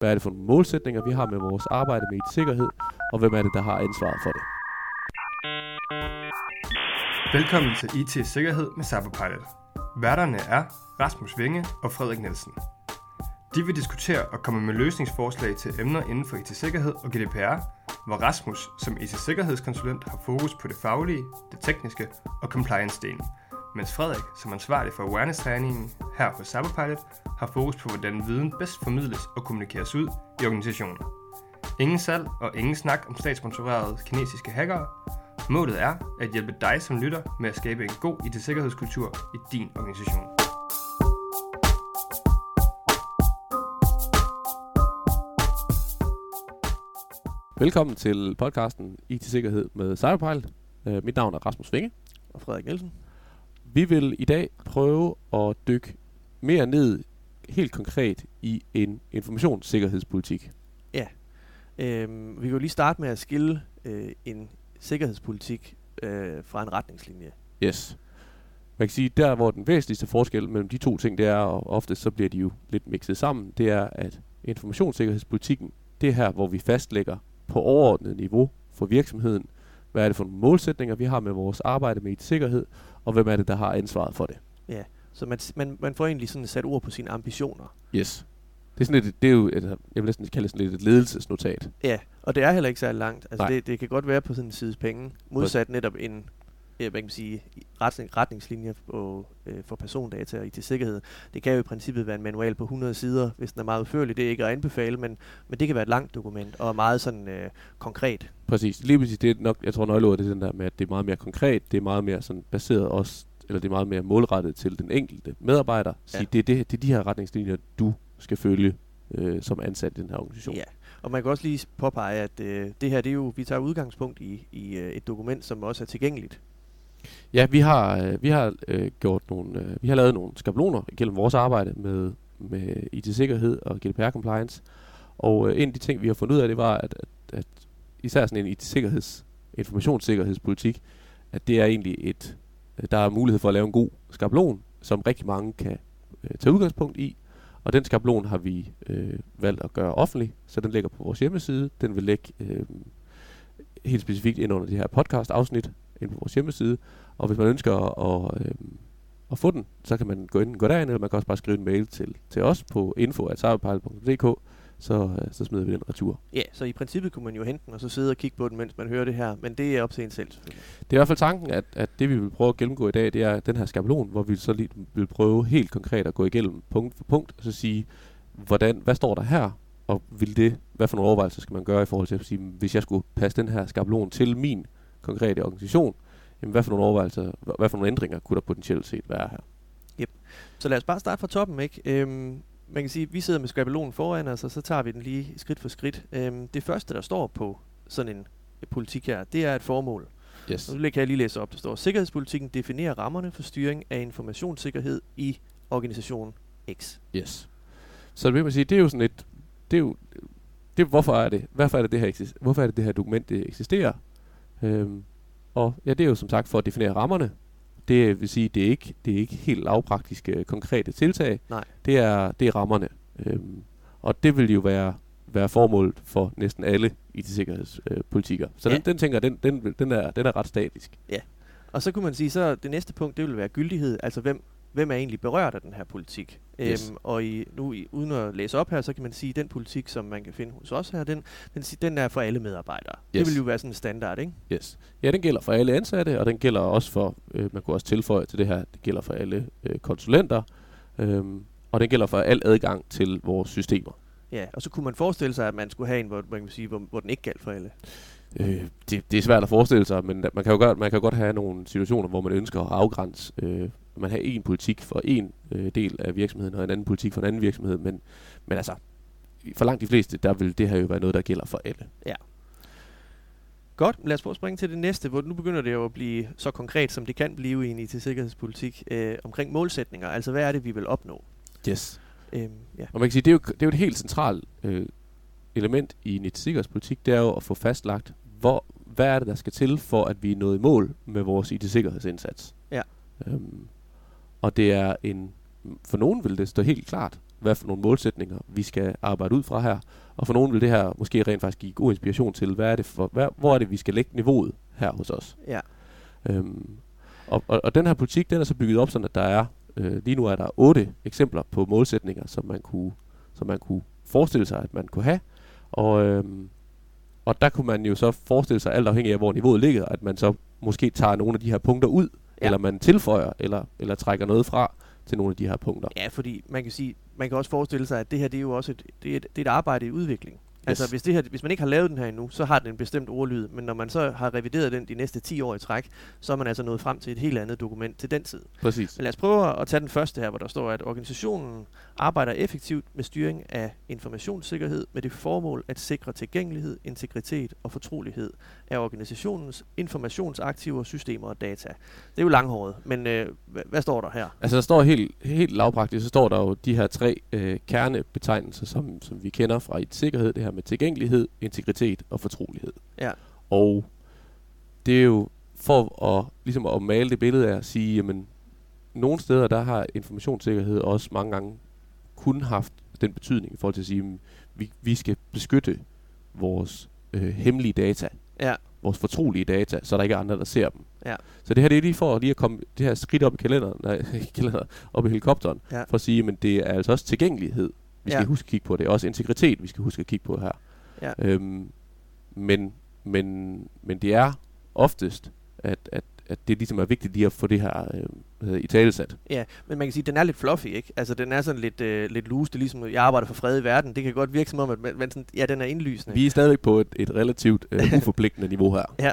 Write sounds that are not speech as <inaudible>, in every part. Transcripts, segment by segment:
Hvad er det for nogle målsætninger, vi har med vores arbejde med IT-sikkerhed, og hvem er det, der har ansvaret for det? Velkommen til IT Sikkerhed med Cyberpilot. Værterne er Rasmus Vinge og Frederik Nielsen. De vil diskutere og komme med løsningsforslag til emner inden for IT-sikkerhed og GDPR, hvor Rasmus som IT-sikkerhedskonsulent har fokus på det faglige, det tekniske og compliance-delen, mens Frederik som ansvarlig for awareness-træningen her på Cyberpilot har fokus på, hvordan viden bedst formidles og kommunikeres ud i organisationen. Ingen salg og ingen snak om statssponsorerede kinesiske hackere. Målet er at hjælpe dig som lytter med at skabe en god IT-sikkerhedskultur i din organisation. Velkommen til podcasten IT-sikkerhed med Cyberpilot. Uh, mit navn er Rasmus Vinge. og Frederik Nielsen. Vi vil i dag prøve at dykke mere ned helt konkret i en informationssikkerhedspolitik. Øhm, vi kan jo lige starte med at skille øh, en sikkerhedspolitik øh, fra en retningslinje. Yes. Man kan sige, der hvor den væsentligste forskel mellem de to ting, det er, og ofte så bliver de jo lidt mixet sammen, det er, at informationssikkerhedspolitikken, det er her, hvor vi fastlægger på overordnet niveau for virksomheden, hvad er det for nogle målsætninger, vi har med vores arbejde med IT-sikkerhed, og hvem er det, der har ansvaret for det. Ja, så man, man, man får egentlig sådan sat ord på sine ambitioner. Yes. Det er, sådan et, det er jo, et, jeg vil næsten kalde det sådan lidt et ledelsesnotat. Ja, og det er heller ikke særlig langt. Altså Nej. det, det kan godt være på sådan en side penge, modsat netop en øh, hvad kan man sige, retning, retningslinje på, øh, for persondata og IT-sikkerhed. Det kan jo i princippet være en manual på 100 sider, hvis den er meget udførlig. Det er ikke at anbefale, men, men det kan være et langt dokument og meget sådan øh, konkret. Præcis. Lige præcis, det er nok, jeg tror nøgleordet det er den der med, at det er meget mere konkret, det er meget mere sådan baseret også, eller det er meget mere målrettet til den enkelte medarbejder. Sige, Ja. det, er det, det er de her retningslinjer, du skal følge øh, som ansat i den her organisation. Ja, og man kan også lige påpege, at øh, det her, det er jo, vi tager udgangspunkt i, i øh, et dokument, som også er tilgængeligt. Ja, vi har, øh, vi har øh, gjort nogle, øh, vi har lavet nogle skabeloner gennem vores arbejde med, med IT-sikkerhed og GDPR-compliance. Og øh, en af de ting, vi har fundet ud af, det var, at, at, at især sådan en IT-sikkerheds, informationssikkerhedspolitik, at det er egentlig et, øh, der er mulighed for at lave en god skabelon, som rigtig mange kan øh, tage udgangspunkt i. Og den skabelon har vi øh, valgt at gøre offentlig, så den ligger på vores hjemmeside. Den vil ligge øh, helt specifikt ind under det her podcast-afsnit ind på vores hjemmeside. Og hvis man ønsker at, at, øh, at få den, så kan man gå ind gå derind, eller man kan også bare skrive en mail til, til os på info.cyberpilot.dk, så, øh, så smider vi den retur. Ja, så i princippet kunne man jo hente den, og så sidde og kigge på den, mens man hører det her, men det er op til en selv. Det er i hvert fald tanken, at, at det vi vil prøve at gennemgå i dag, det er den her skabelon, hvor vi så lige vil prøve helt konkret at gå igennem punkt for punkt, og så sige, hvordan, hvad står der her, og vil det, hvad for nogle overvejelser skal man gøre i forhold til at sige, hvis jeg skulle passe den her skabelon til min konkrete organisation, jamen hvad for nogle overvejelser, hvad, for nogle ændringer kunne der potentielt set være her? Så lad os bare starte fra toppen, ikke? Øhm, man kan sige, at vi sidder med skabelonen foran os, og så tager vi den lige skridt for skridt. Øhm, det første, der står på sådan en politik her, det er et formål. Yes. Og så kan jeg lige læse op. Der står, Sikkerhedspolitikken definerer rammerne for styring af informationssikkerhed i organisation X. Yes. Så det vil man sige, det er jo sådan et, det er jo, det, hvorfor er det, hvorfor er det det her, hvorfor er det det her dokument, det eksisterer? Øhm, og ja, det er jo som sagt for at definere rammerne. Det vil sige, det er ikke, det er ikke helt lavpraktiske, konkrete tiltag. Nej. Det er, det er rammerne. Øhm, og det vil jo være, være formålet for næsten alle IT-sikkerhedspolitikker. Så Ja. den, den tænker, den, den, den, er, den er ret statisk. Og så kunne man sige, så det næste punkt, det vil være gyldighed. Altså, hvem, hvem er egentlig berørt af den her politik? Yes. Øhm, og i, nu, i, uden at læse op her, så kan man sige, at den politik, som man kan finde hos os her, den, den, den er for alle medarbejdere. Det Yes. vil jo være sådan en standard, ikke? Yes. Ja, den gælder for alle ansatte, og den gælder også for, øh, man kunne også tilføje til det her, det gælder for alle øh, konsulenter, øhm, og den gælder for al adgang til vores systemer. Ja, og så kunne man forestille sig, at man skulle have en, hvor, man kan sige, hvor, hvor den ikke galt for alle. Øh, det, det er svært at forestille sig, men man kan jo godt, man kan jo godt have nogle situationer, hvor man ønsker at afgrænse, øh, man har en politik for en øh, del af virksomheden, og en anden politik for en anden virksomhed, men, men altså, for langt de fleste, der vil det her jo være noget, der gælder for alle. Godt, lad os prøve at springe til det næste, hvor nu begynder det jo at blive så konkret, som det kan blive i en IT-sikkerhedspolitik, øh, omkring målsætninger. Altså, hvad er det, vi vil opnå? Yes. Øhm, ja. Og man kan sige, det er jo, det er jo et helt centralt øh, element i en IT-sikkerhedspolitik, det er jo at få fastlagt, hvor, hvad er det, der skal til, for at vi er nået i mål med vores IT-sikkerhedsindsats. Ja. Øhm, og det er en, for nogen vil det stå helt klart, hvad for nogle målsætninger, vi skal arbejde ud fra her. Og for nogen vil det her måske rent faktisk give god inspiration til, hvad er det for, hvad, hvor er det, vi skal lægge niveauet her hos os. Ja. Øhm, og, og, og den her politik, den er så bygget op sådan, at der er, øh, lige nu er der otte eksempler på målsætninger, som man kunne, som man kunne forestille sig, at man kunne have. Og, øhm, og der kunne man jo så forestille sig, alt afhængig af, hvor niveauet ligger, at man så måske tager nogle af de her punkter ud, ja. eller man tilføjer, eller, eller trækker noget fra til nogle af de her punkter. Ja, fordi man kan sige, man kan også forestille sig, at det her det er jo også et, det er et, det er et arbejde i udvikling. Altså hvis, det her, hvis man ikke har lavet den her endnu, så har den en bestemt ordlyd, men når man så har revideret den de næste 10 år i træk, så er man altså nået frem til et helt andet dokument til den tid. Præcis. Men lad os prøve at tage den første her, hvor der står, at organisationen arbejder effektivt med styring af informationssikkerhed med det formål at sikre tilgængelighed, integritet og fortrolighed af organisationens informationsaktiver, systemer og data. Det er jo langhåret, men øh, hvad, hvad står der her? Altså der står helt, helt lavpraktisk, så står der jo de her tre øh, kernebetegnelser, som, som vi kender fra et sikkerhed, det her med tilgængelighed, integritet og fortrolighed. Ja. Og det er jo for at, ligesom at male det billede af at sige, jamen, nogle steder, der har informationssikkerhed også mange gange kun haft den betydning i forhold til at sige, vi, vi skal beskytte vores øh, hemmelige data, Ja, vores fortrolige data, så der ikke er andre, der ser dem. ja, Så det her det er lige for lige at komme det her skridt op i kalenderen, nej, <laughs> kalenderen, op i helikopteren, ja. for at sige, men det er altså også tilgængelighed, vi skal Ja. huske at kigge på. Det er også integritet, vi skal huske at kigge på her. Ja. Øhm, men, men, men det er oftest, at, at, at det ligesom er vigtigt lige at få det her øh, i talesat. Ja, men man kan sige, at den er lidt fluffy, ikke? Altså, den er sådan lidt, øh, lidt loose. Det er ligesom, jeg arbejder for fred i verden. Det kan godt virke som om, at man, man sådan, ja, den er indlysende. Vi er stadigvæk på et, et relativt øh, <laughs> uforpligtende niveau her.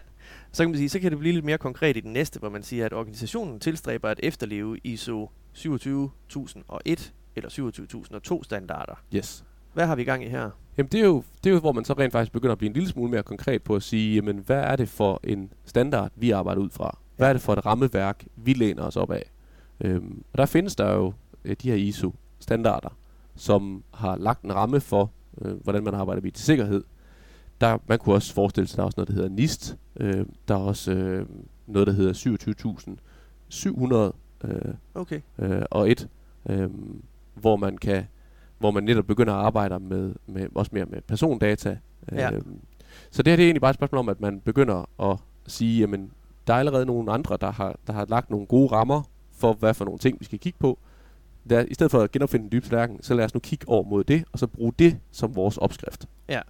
Så kan man sige, så kan det blive lidt mere konkret i den næste, hvor man siger, at organisationen tilstræber at efterleve ISO 27001 eller 27002 standarder. Yes. Hvad har vi i gang i her? Jamen det er, jo, det er jo, hvor man så rent faktisk begynder at blive en lille smule mere konkret på at sige, jamen hvad er det for en standard, vi arbejder ud fra? Hvad er det for et rammeværk, vi læner os op af? Øhm, og der findes der jo øh, de her ISO-standarder, som har lagt en ramme for, øh, hvordan man arbejder med IT-sikkerhed. Der, man kunne også forestille sig, der er også noget, der hedder NIST. Øh, der er også øh, noget, der hedder 27.700 øh, Okay. øh, og et, øh, hvor man kan, hvor man netop begynder at arbejde med, med også mere med persondata. Ja. Øh, så det her det er egentlig bare et spørgsmål om, at man begynder at sige, jamen, der er allerede nogle andre, der har, der har lagt nogle gode rammer for, hvad for nogle ting, vi skal kigge på. Der, I stedet for at genopfinde den dybe tallerken, så lad os nu kigge over mod det, og så bruge det som vores opskrift. Ja.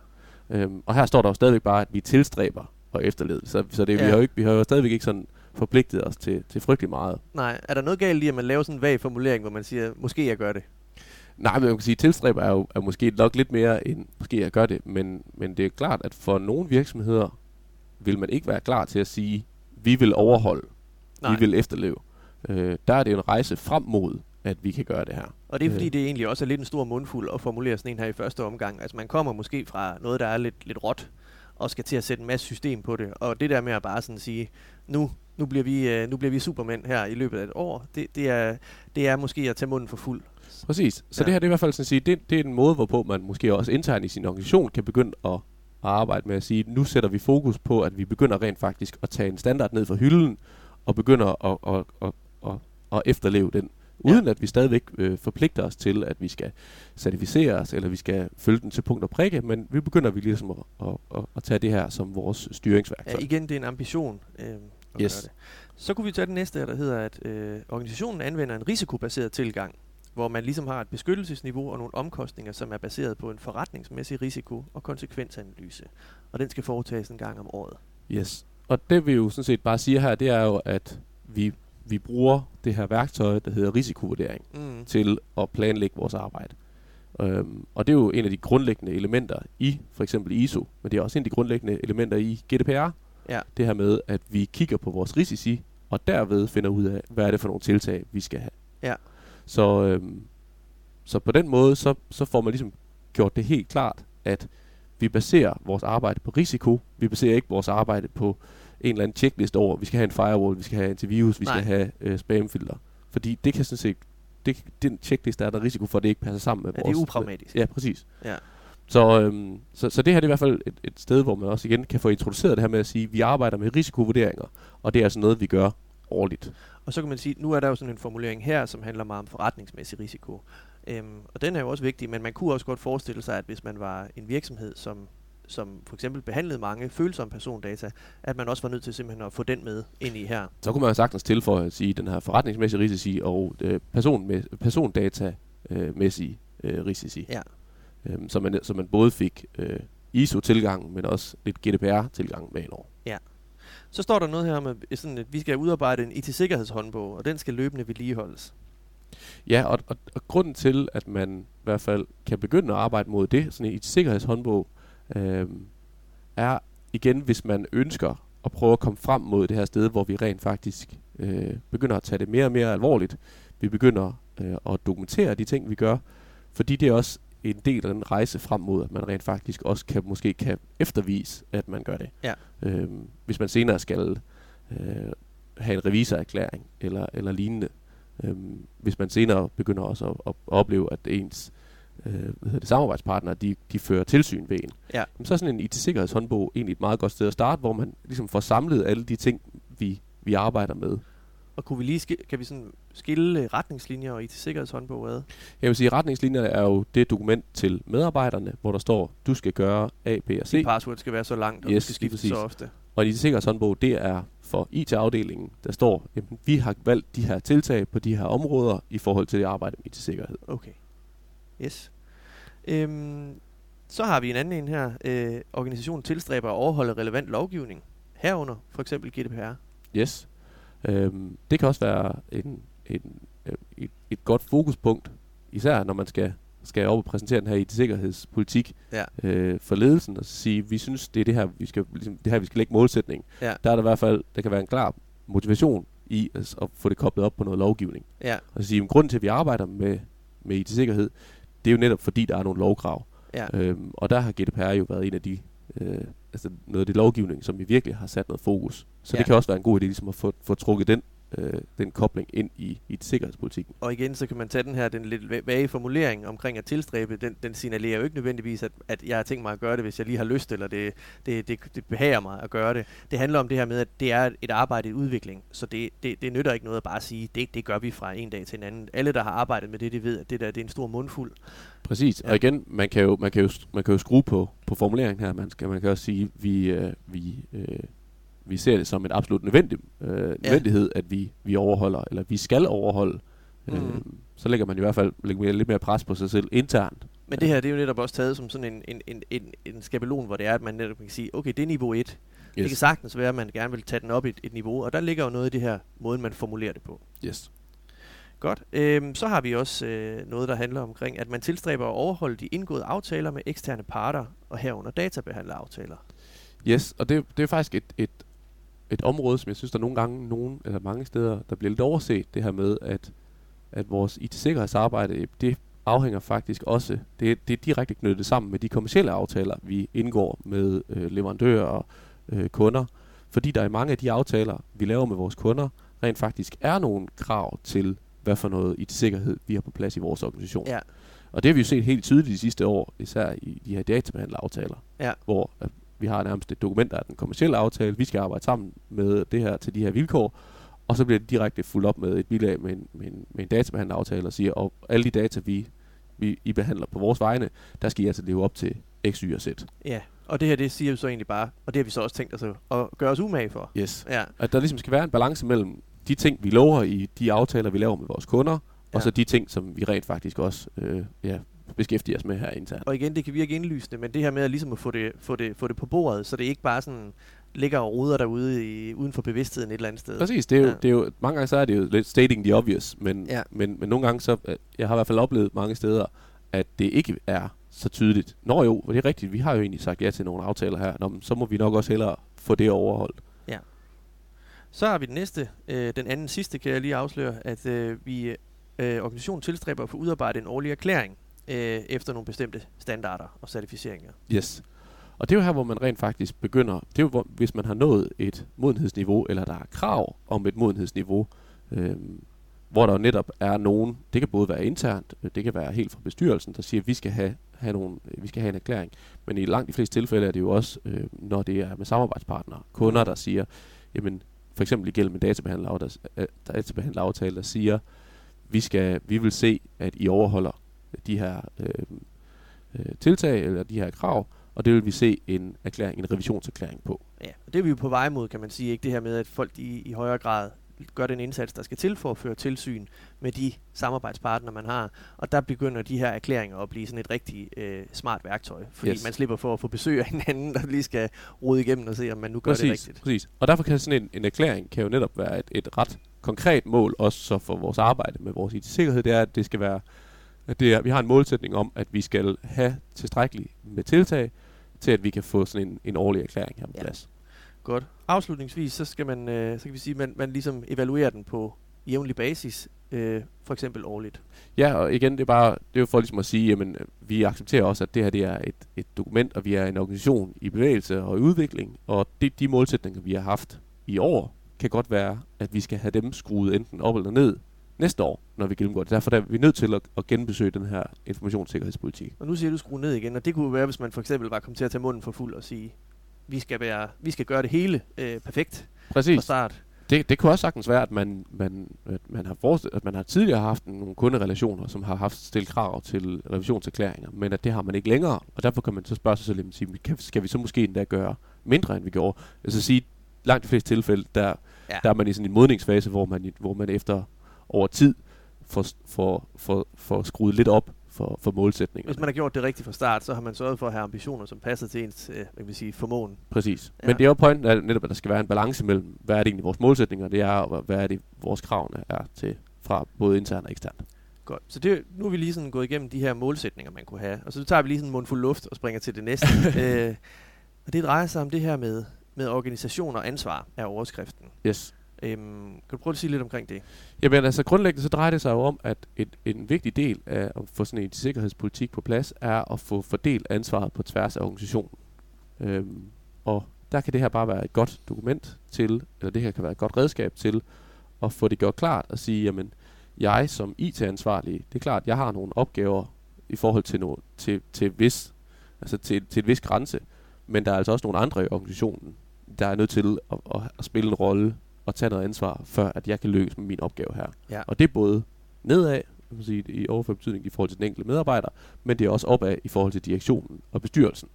Øhm, og her står der jo stadigvæk bare, at vi tilstræber og efterlede. Så, så det, ja. vi, har jo ikke, vi har jo stadigvæk ikke sådan forpligtet os til, til frygtelig meget. Nej, er der noget galt i, at man laver sådan en vag formulering, hvor man siger, måske jeg gør det? Nej, men man kan sige, tilstræber er jo er måske nok lidt mere end måske at gøre det, men, men det er klart, at for nogle virksomheder vil man ikke være klar til at sige, vi vil overholde, Nej. vi vil efterleve. Øh, der er det en rejse frem mod, at vi kan gøre det her. Og det er fordi, Øh. det egentlig også er lidt en stor mundfuld at formulere sådan en her i første omgang. Altså man kommer måske fra noget, der er lidt, lidt råt, og skal til at sætte en masse system på det. Og det der med at bare sådan sige, nu, nu, bliver, vi, øh, nu bliver vi supermænd her i løbet af et år, det, det, er, det er måske at tage munden for fuld. Præcis. Så Ja. det her det er i hvert fald sådan at sige, det, det er en måde, hvorpå man måske også internt i sin organisation kan begynde at, at arbejde med at sige, nu sætter vi fokus på, at vi begynder rent faktisk at tage en standard ned fra hylden, og begynder at, at, at, at, at efterleve den, uden ja. at vi stadigvæk øh, forpligter os til, at vi skal certificeres, eller vi skal følge den til punkt og prikke, men vi begynder vi ligesom at, at, at, at tage det her som vores styringsværktøj. Ja, igen, det er en ambition øh, at Yes. gøre det. Så kunne vi tage den næste, her, der hedder, at øh, organisationen anvender en risikobaseret tilgang, hvor man ligesom har et beskyttelsesniveau og nogle omkostninger, som er baseret på en forretningsmæssig risiko- og konsekvensanalyse. Og den skal foretages en gang om året. Yes. Og det vi jo sådan set bare siger her, det er jo, at vi, vi bruger det her værktøj, der hedder risikovurdering, Mm. til at planlægge vores arbejde. Øhm, og det er jo en af de grundlæggende elementer i for eksempel ISO, men det er også en af de grundlæggende elementer i GDPR. Ja. Det her med, at vi kigger på vores risici, og derved finder ud af, hvad er det for nogle tiltag, vi skal have. Ja. Så, øhm, så på den måde, så, så får man ligesom gjort det helt klart, at vi baserer vores arbejde på risiko. Vi baserer ikke vores arbejde på en eller anden checkliste over, vi skal have en firewall, vi skal have antivirus, vi Nej. skal have øh, spamfilter. Fordi det kan sådan set, det, den checkliste er der risiko for, at det ikke passer sammen med Ja, det vores... er upragmatisk. Ja, præcis. Ja. Så, øhm, så, så det her det er i hvert fald et, et sted, hvor man også igen kan få introduceret det her med at sige, at vi arbejder med risikovurderinger, og det er altså noget, vi gør årligt. Og så kan man sige, nu er der jo sådan en formulering her, som handler meget om forretningsmæssig risiko. Øhm, og den er jo også vigtig, men man kunne også godt forestille sig, at hvis man var en virksomhed, som, som for eksempel behandlede mange følsomme persondata, at man også var nødt til simpelthen at få den med ind i her. Så kunne man jo sagtens tilføje at sige den her forretningsmæssige risici og øh, person med, persondata-mæssige øh, risici. Ja. Øhm, så, man, så man både fik øh, ISO-tilgang, men også lidt GDPR-tilgang med indover. Så står der noget her om, at, sådan, at vi skal udarbejde en IT-sikkerhedshåndbog, og den skal løbende vedligeholdes. Ja, og, og, og grunden til, at man i hvert fald kan begynde at arbejde mod det, sådan en IT-sikkerhedshåndbog, øh, er igen, hvis man ønsker at prøve at komme frem mod det her sted, hvor vi rent faktisk øh, begynder at tage det mere og mere alvorligt. Vi begynder øh, at dokumentere de ting, vi gør, fordi det er også en del af den rejse frem mod, at man rent faktisk også kan, måske kan eftervise, at man gør det. Ja. Øhm, hvis man senere skal øh, have en revisorerklæring eller, eller lignende. Øhm, hvis man senere begynder også at, at opleve, at ens øh, hvad hedder det, samarbejdspartnere, de, de fører tilsyn ved en. Ja. Jamen, så er sådan en IT-sikkerhedshåndbog egentlig et meget godt sted at starte, hvor man ligesom får samlet alle de ting, vi, vi arbejder med. Og kunne vi lige kan vi sådan skille retningslinjer og IT-sikkerhedshåndbog ad? Jeg vil sige, at retningslinjerne er jo det dokument til medarbejderne, hvor der står, du skal gøre A, B og C. Dit password skal være så langt, og Yes, du skal skifte så ofte. Og en IT-sikkerhedshåndbog, det er for IT-afdelingen, der står, jamen, vi har valgt de her tiltag på de her områder i forhold til det arbejde med IT-sikkerhed. Okay. Yes. Øhm, så har vi en anden en her. Øh, organisationen tilstræber at overholde relevant lovgivning. Herunder for eksempel GDPR. Yes. Øhm, det kan også være en, en, øh, et, et godt fokuspunkt, især når man skal, skal op og præsentere den her IT-sikkerhedspolitik Ja. øh, for ledelsen, og sige, vi synes, det er det her, vi skal, ligesom, det her, vi skal lægge målsætning. Ja. Der er der i hvert fald, der kan være en klar motivation i at, at få det koblet op på noget lovgivning. Ja. Og sige, at grunden til, at vi arbejder med, med IT-sikkerhed, det er jo netop fordi, der er nogle lovkrav. Ja. Øhm, og der har GDPR jo været en af de, øh, altså noget af det lovgivning, som vi virkelig har sat noget fokus. Så Ja. det kan også være en god idé ligesom at få, få trukket den, øh, den kobling ind i, i sikkerhedspolitikken. Og igen, så kan man tage den her, den lidt va- vage formulering omkring at tilstræbe, den, den signalerer jo ikke nødvendigvis, at, at jeg har tænkt mig at gøre det, hvis jeg lige har lyst, eller det, det, det, det behager mig at gøre det. Det handler om det her med, at det er et arbejde i udvikling, så det, det, det nytter ikke noget at bare sige, det, det gør vi fra en dag til en anden. Alle, der har arbejdet med det, de ved, at det der det er en stor mundfuld. Præcis. Ja. Og igen, man kan jo, man kan jo, man kan jo skrue på, på formuleringen her. Man, skal, man kan også sige, vi, øh, vi, øh, vi ser det som en absolut nødvendig, øh, nødvendighed, at vi, vi overholder, eller vi skal overholde. Mm. Øh, så lægger man i hvert fald lægger man lidt mere pres på sig selv internt. Men det her, det er jo netop også taget som sådan en, en, en, en, en skabelon, hvor det er, at man netop kan sige, okay, det er niveau 1. Yes. Det kan sagtens være, at man gerne vil tage den op et, et niveau, og der ligger jo noget i det her måde, man formulerer det på. Yes. Godt. Øhm, så har vi også øh, noget, der handler omkring, at man tilstræber at overholde de indgåede aftaler med eksterne parter, og herunder databehandleraftaler. Yes, og det, det er faktisk et, et, et område, som jeg synes, der nogle gange, nogen, eller mange steder, der bliver lidt overset, det her med, at, at vores IT-sikkerhedsarbejde, det afhænger faktisk også, det, det er direkte knyttet sammen med de kommercielle aftaler, vi indgår med øh, leverandører og øh, kunder, fordi der i mange af de aftaler, vi laver med vores kunder, rent faktisk er nogle krav til, hvad for noget IT-sikkerhed vi har på plads i vores organisation. Ja, Og det har vi jo set helt tydeligt de sidste år, især i de her databehandleraftaler, ja, hvor vi har nærmest et dokument, der er den kommercielle aftale, vi skal arbejde sammen med det her til de her vilkår, og så bliver det direkte fuldt op med et bilag med en, med en, med en databehandleraftale og siger, og alle de data, vi, vi I behandler på vores vegne, der skal I altså leve op til X, Y og Z. ja. Og det her, det siger jo så egentlig bare, og det har vi så også tænkt os at, at gøre os umage for. Yes. Ja, At der ligesom skal være en balance mellem de ting, vi lover i de aftaler, vi laver med vores kunder. Ja. og så de ting, som vi rent faktisk også øh, ja, beskæftiger os med her internt. og igen, det kan virke indlysende, men det her med at, ligesom at få, det, få, det, få det på bordet, så det ikke bare sådan ligger og roder derude i, uden for bevidstheden et eller andet sted. Præcis, det er, jo, Ja. det er jo, mange gange så er det jo lidt stating the obvious, men, Ja. men, men nogle gange så, øh, jeg har i hvert fald oplevet mange steder, at det ikke er så tydeligt. Nå jo, det er rigtigt, vi har jo egentlig sagt ja til nogle aftaler her, Nå, men så må vi nok også hellere få det overholdt. Så har vi den næste, øh, den anden sidste, kan jeg lige afsløre, at øh, vi øh, organisationen tilstræber at få udarbejdet en årlig erklæring øh, efter nogle bestemte standarder og certificeringer. Yes. Og det er jo her, hvor man rent faktisk begynder, det er jo, hvor, hvis man har nået et modenhedsniveau, eller der er krav om et modenhedsniveau, øh, hvor der netop er nogen, det kan både være internt, øh, det kan være helt fra bestyrelsen, der siger, at vi skal have, have, nogle, øh, vi skal have en erklæring. Men i langt de fleste tilfælde er det jo også, øh, når det er med samarbejdspartnere, kunder, der siger, jamen for eksempel igennem en databehandleraftale, der, øh, databehandleraftale, der siger, vi, skal, vi vil se, at I overholder de her øh, øh, tiltag eller de her krav, og det vil vi se en erklæring, en revisionserklæring på. Ja, og det er vi jo på vej mod, kan man sige. Ikke det her med, at folk i, i højere grad gør den indsats, der skal til for at føre tilsyn med de samarbejdspartnere, man har. Og der begynder de her erklæringer at blive sådan et rigtig øh, smart værktøj, fordi yes. man slipper for at få besøg af hinanden, der lige skal rode igennem og se, om man nu gør præcis, det rigtigt. Præcis, og derfor kan sådan en, en erklæring kan jo netop være et, et ret konkret mål, også så for vores arbejde med vores IT-sikkerhed, det er, at det skal være, at det er, vi har en målsætning om, at vi skal have tilstrækkeligt med tiltag, til at vi kan få sådan en, en årlig erklæring her på Ja. plads. Godt. Afslutningsvis, så skal man, øh, så kan vi sige, man, man ligesom evaluerer den på jævnlig basis, øh, for eksempel årligt. Ja, og igen, det er, bare, det er jo for ligesom at sige, jamen, vi accepterer også, at det her det er et, et dokument, og vi er en organisation i bevægelse og i udvikling, og det, de målsætninger, vi har haft i år, kan godt være, at vi skal have dem skruet enten op eller ned næste år, når vi gennemgår det. Derfor er vi nødt til at, at genbesøge den her informationssikkerhedspolitik. Og nu siger du skrue ned igen, og det kunne være, hvis man for eksempel var kommet til at tage munden for fuld og sige, vi skal, være, vi skal gøre det hele øh, perfekt fra Præcis. start. Det, det kunne også sagtens være, at man, man, at man, har forestillet, at man har tidligere haft nogle kunderelationer, som har haft stillet krav til revisionserklæringer, men at det har man ikke længere, og derfor kan man så spørge sig selv, jamen, sige, kan, skal vi så måske endda gøre mindre, end vi gjorde? Altså sige, langt de fleste tilfælde, der, ja. der er man i sådan en modningsfase, hvor man, hvor man efter over tid får, får, får, får skruet lidt op for, for målsætninger. Hvis man har gjort det rigtigt fra start, så har man sørget for at have ambitioner, som passer til ens øh, hvad kan sige, formåen. Præcis. Ja. Ja. Men det er jo pointen at netop, at der skal være en balance mellem, hvad er det egentlig vores målsætninger det er, og hvad er det vores kravene er til fra både internt og eksternt. Godt. Så det, nu er vi lige sådan gået igennem de her målsætninger, man kunne have. Og så tager vi lige sådan en mundfuld luft og springer til det næste. <laughs> øh, og det drejer sig om det her med, med organisation og ansvar af overskriften. Yes. Øhm, kan du prøve at sige lidt omkring det? Jamen altså grundlæggende så drejer det sig jo om, at et, en vigtig del af at få sådan en sikkerhedspolitik på plads, er at få fordelt ansvaret på tværs af organisationen. Øhm, og der kan det her bare være et godt dokument til, eller det her kan være et godt redskab til, at få det gjort klart og sige, jamen jeg som IT-ansvarlig, det er klart, jeg har nogle opgaver i forhold til, no, til, til, vis, altså til, til et vis grænse, men der er altså også nogle andre i organisationen, der er nødt til at, at, at spille en rolle og tage noget ansvar, før at jeg kan lykkes med min opgave her. Ja. Og det er både nedad, kan sige, i overført betydning i forhold til den enkelte medarbejder, men det er også opad i forhold til direktionen og bestyrelsen.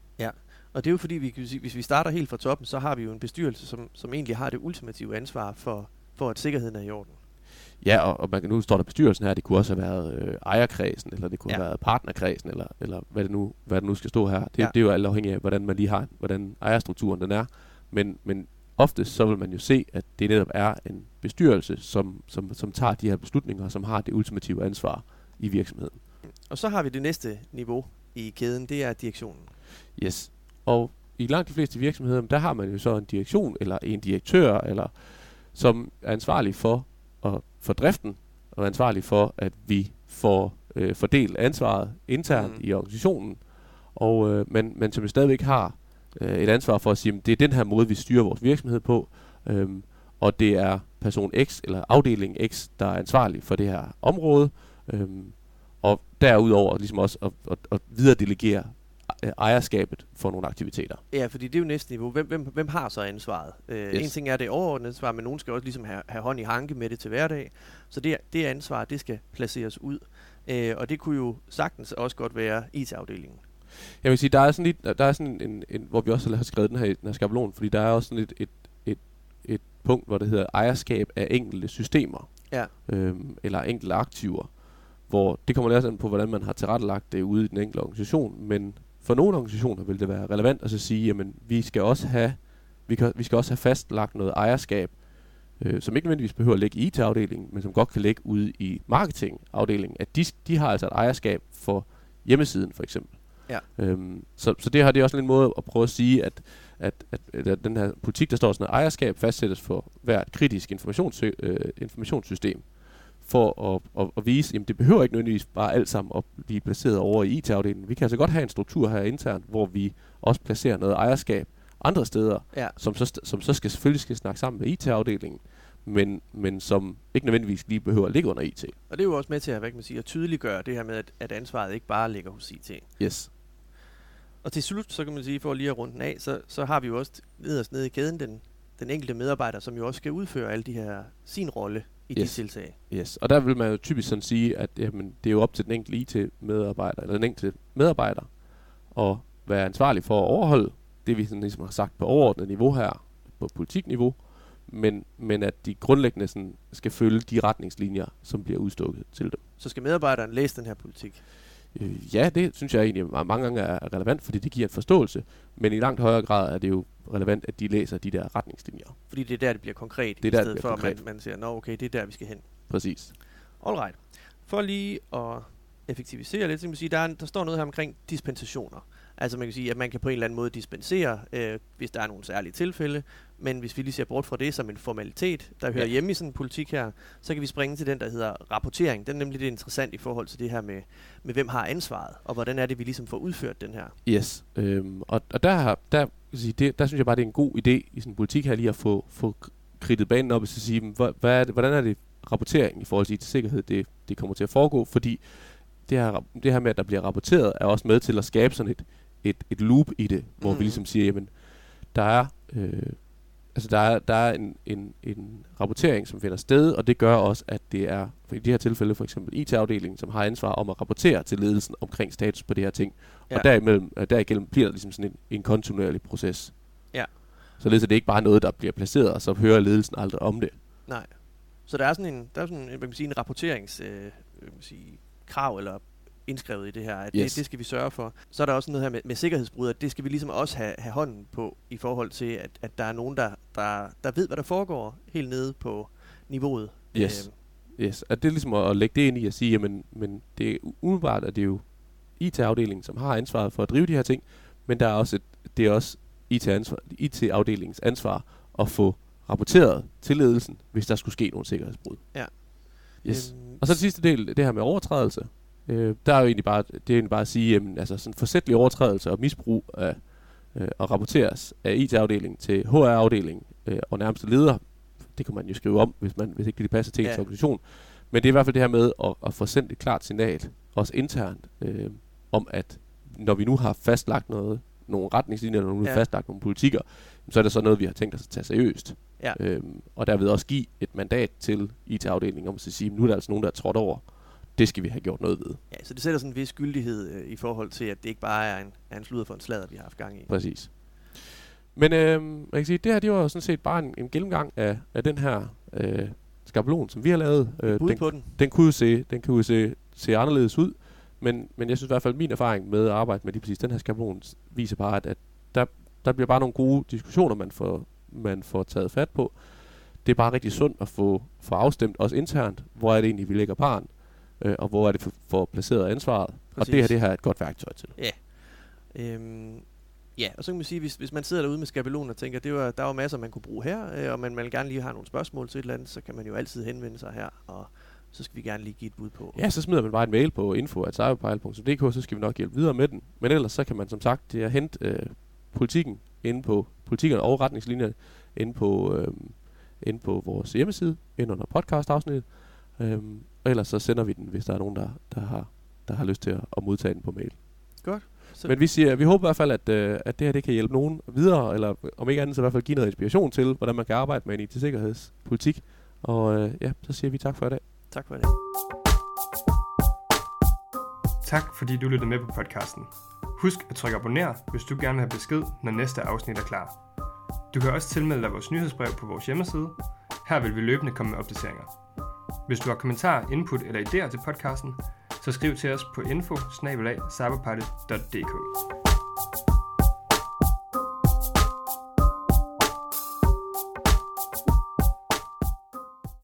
Og det er jo fordi, vi kan sige, hvis vi starter helt fra toppen, så har vi jo en bestyrelse, som, som egentlig har det ultimative ansvar for, for, at sikkerheden er i orden. Ja, og, og man kan, nu står der bestyrelsen her, det kunne også have været øh, ejerkredsen, eller det kunne Ja. have været partnerkredsen, eller, eller hvad, det nu, hvad det nu skal stå her. Det, Ja. ja. det er jo alt afhængigt af, hvordan man lige har, hvordan ejerstrukturen den er. Men, men ofte så vil man jo se, at det netop er en bestyrelse, som, som, som tager de her beslutninger, som har det ultimative ansvar i virksomheden. Og så har vi det næste niveau i kæden, det er direktionen. Yes. Og i langt de fleste virksomheder, der har man jo så en direktion, eller en direktør, eller som er ansvarlig for, at, for driften, og er ansvarlig for, at vi får øh, fordelt ansvaret internt Mm. mm. i organisationen, og, øh, men, men som jo stadigvæk har øh, et ansvar for at sige, at det er den her måde, vi styrer vores virksomhed på, øhm, og det er person X eller afdeling X, der er ansvarlig for det her område, øhm, og derudover ligesom også at, at, at videredelegere øh, ejerskabet for nogle aktiviteter. Ja, fordi det er jo næste niveau. Hvem, hvem, hvem har så ansvaret? Øh, Yes. En ting er det overordnede ansvar, men nogen skal også ligesom have, have hånd i hanke med det til hverdag. Så det, det ansvar, det skal placeres ud. Øh, og det kunne jo sagtens også godt være IT-afdelingen. Jeg vil sige, der er sådan lidt, der er sådan en, en, hvor vi også har skrevet den her, den her skabelon, fordi der er også sådan et, et, et, et punkt, hvor det hedder ejerskab af enkelte systemer, Ja. øhm, eller enkelte aktiver, hvor det kommer lidt an på, hvordan man har tilrettelagt det ude i den enkelte organisation, men for nogle organisationer vil det være relevant at så sige, jamen vi skal også have, vi, kan, vi skal også have fastlagt noget ejerskab, øh, som ikke nødvendigvis behøver at ligge i IT-afdelingen, men som godt kan ligge ude i marketingafdelingen, at de, de har altså et ejerskab for hjemmesiden for eksempel. Ja. Øhm, så, så det har det også en måde at prøve at sige, at, at, at, at den her politik, der står sådan, at ejerskab fastsættes for hvert kritisk informations, øh, informationssystem, for at, at, at vise, at det behøver ikke nødvendigvis bare alt sammen at blive placeret over i IT-afdelingen. Vi kan altså godt have en struktur her internt, hvor vi også placerer noget ejerskab andre steder, Ja. som så, som så skal, selvfølgelig skal snakke sammen med IT-afdelingen, men, men som ikke nødvendigvis lige behøver at ligge under IT. Og det er jo også med til at, hvad kan man sige, at tydeliggøre det her med, at, at ansvaret ikke bare ligger hos IT. Yes. Og til slut, så kan man sige, for lige at runde den af, så, så har vi jo også nederst nede i kæden den, den enkelte medarbejder, som jo også skal udføre alle de her, sin rolle i Yes. de tiltag. Yes. Og der vil man jo typisk sådan sige, at jamen, det er jo op til den enkelte IT-medarbejder, eller den enkelte medarbejder, at være ansvarlig for at overholde det, vi sådan ligesom har sagt på overordnet niveau her, på politikniveau, men, men at de grundlæggende sådan skal følge de retningslinjer, som bliver udstukket til dem. Så skal medarbejderen læse den her politik. Øh, ja, det synes jeg egentlig ma- mange gange er relevant, fordi det giver en forståelse, men i langt højere grad er det jo relevant, at de læser de der retningslinjer. Fordi det er der, det bliver konkret, Det er i der, det stedet for, at man, konkret. man siger, nå okay, det er der, vi skal hen. Præcis. Alright. For lige at effektivisere lidt, så kan man sige, der, er, en- der står noget her omkring dispensationer. Altså man kan sige, at man kan på en eller anden måde dispensere, øh, hvis der er nogle særlige tilfælde. Men hvis vi lige ser bort fra det som en formalitet, der hører Ja. hjemme i sådan en politik her, så kan vi springe til den, der hedder rapportering. Den er nemlig lidt interessant i forhold til det her med, med hvem har ansvaret, og hvordan er det, vi ligesom får udført den her. Yes. Øhm, og, og der, der, sige, det, der synes jeg bare, det er en god idé i sådan en politik her lige at få, få kridtet banen op og så sige, "Men hvad, hvad er det, hvordan er det rapportering i forhold til IT-sikkerhed, det, det kommer til at foregå, fordi det her, det her med, at der bliver rapporteret, er også med til at skabe sådan et, et, et loop i det, hvor mm. Vi ligesom siger, jamen, der er, øh, altså der er, der er en, en, en rapportering, som finder sted, og det gør også, at det er, for i det her tilfælde for eksempel IT-afdelingen, som har ansvar om at rapportere til ledelsen omkring status på det her ting. Ja. Og derimellem, øh, derigennem bliver der ligesom sådan en, en kontinuerlig proces. Ja. At det ikke bare er noget, der bliver placeret, og så hører ledelsen aldrig om det. Nej. Så der er sådan en, der er sådan en, hvad kan man sige, en rapporterings øh, hvad kan man sige, krav eller indskrevet i det her, at yes. Det, det skal vi sørge for. Så er der også noget her med, med sikkerhedsbrud, at det skal vi ligesom også have, have hånden på i forhold til, at, at der er nogen, der, der, der ved, hvad der foregår helt nede på niveauet. Yes. Øhm, Yes. At det er ligesom at, at lægge det ind i at sige, jamen, men det er umiddelbart, at det er jo IT-afdelingen, som har ansvaret for at drive de her ting, men der er også et, det er også IT-ansvar, IT-afdelingens ansvar at få rapporteret til ledelsen, hvis der skulle ske nogle sikkerhedsbrud. Ja. Yes. øhm, Og så det sidste del, det her med overtrædelse. Øh, der er jo egentlig bare, det er egentlig bare at sige, jamen, altså sådan forsætlig overtrædelse og misbrug af, øh, og rapporteres af IT-afdelingen til HR-afdelingen øh, og nærmeste leder. Det kan man jo skrive om, hvis, man, hvis ikke det passer til ens Ja. organisation. Men det er i hvert fald det her med at, at få sendt et klart signal, også internt, øh, om at når vi nu har fastlagt noget, nogle retningslinjer, når vi nu har Ja. fastlagt nogle politikker, så er det så noget, vi har tænkt os at tage seriøst. Ja. Øhm, og derved også give et mandat til IT-afdelingen om at sige, nu er der altså nogen, der er trådt over. Det skal vi have gjort noget ved. ja, så det sætter sådan en vis skyldighed øh, i forhold til, at det ikke bare er en, er en sludder for en sladder, vi har haft gang i. Præcis. Men øhm, man kan sige, det her det var jo sådan set bare en, en gennemgang af, af den her øh, skabelon, som vi har lavet. Øh, den, på den. den kunne jo se, den kunne jo se, se anderledes ud, men, men jeg synes i hvert fald, at min erfaring med at arbejde med lige præcis den her skabelon viser bare, at, at der, der bliver bare nogle gode diskussioner, man får, man får taget fat på. Det er bare rigtig sundt at få, få afstemt, også internt, hvor er det egentlig, vi lægger barn, øh, og hvor er det for, for placeret ansvaret. Præcis. Og det her, det her er et godt værktøj til. Øhm, ja, og så kan man sige, hvis, hvis man sidder derude med skabelonen og tænker, det var, der var masser, man kunne bruge her, øh, og man, man gerne lige har nogle spørgsmål til et eller andet, så kan man jo altid henvende sig her, og så skal vi gerne lige give et bud på. Ja, så smider man bare en mail på info.cyberpile.dk, så skal vi nok hjælpe videre med den. Men ellers så kan man som sagt det er hente øh, politikken inde på politikkerne og retningslinjerne inde på, øh, inde på vores hjemmeside, ind under podcast-afsnittet. Øhm, og ellers så sender vi den, hvis der er nogen, der, der, har, der har lyst til at, at modtage den på mail. Så, Men vi siger, vi håber i hvert fald, at, øh, at det her det kan hjælpe nogen videre, eller om ikke andet så i hvert fald give noget inspiration til, hvordan man kan arbejde med en IT-sikkerhedspolitik. Og øh, ja, så siger vi tak for i dag. tak for det. Tak fordi du lyttede med på podcasten. Husk at trykke abonner, hvis du gerne vil have besked, når næste afsnit er klar. Du kan også tilmelde dig vores nyhedsbrev på vores hjemmeside. Her vil vi løbende komme med opdateringer. Hvis du har kommentarer, input eller idéer til podcasten, så skriv til os på info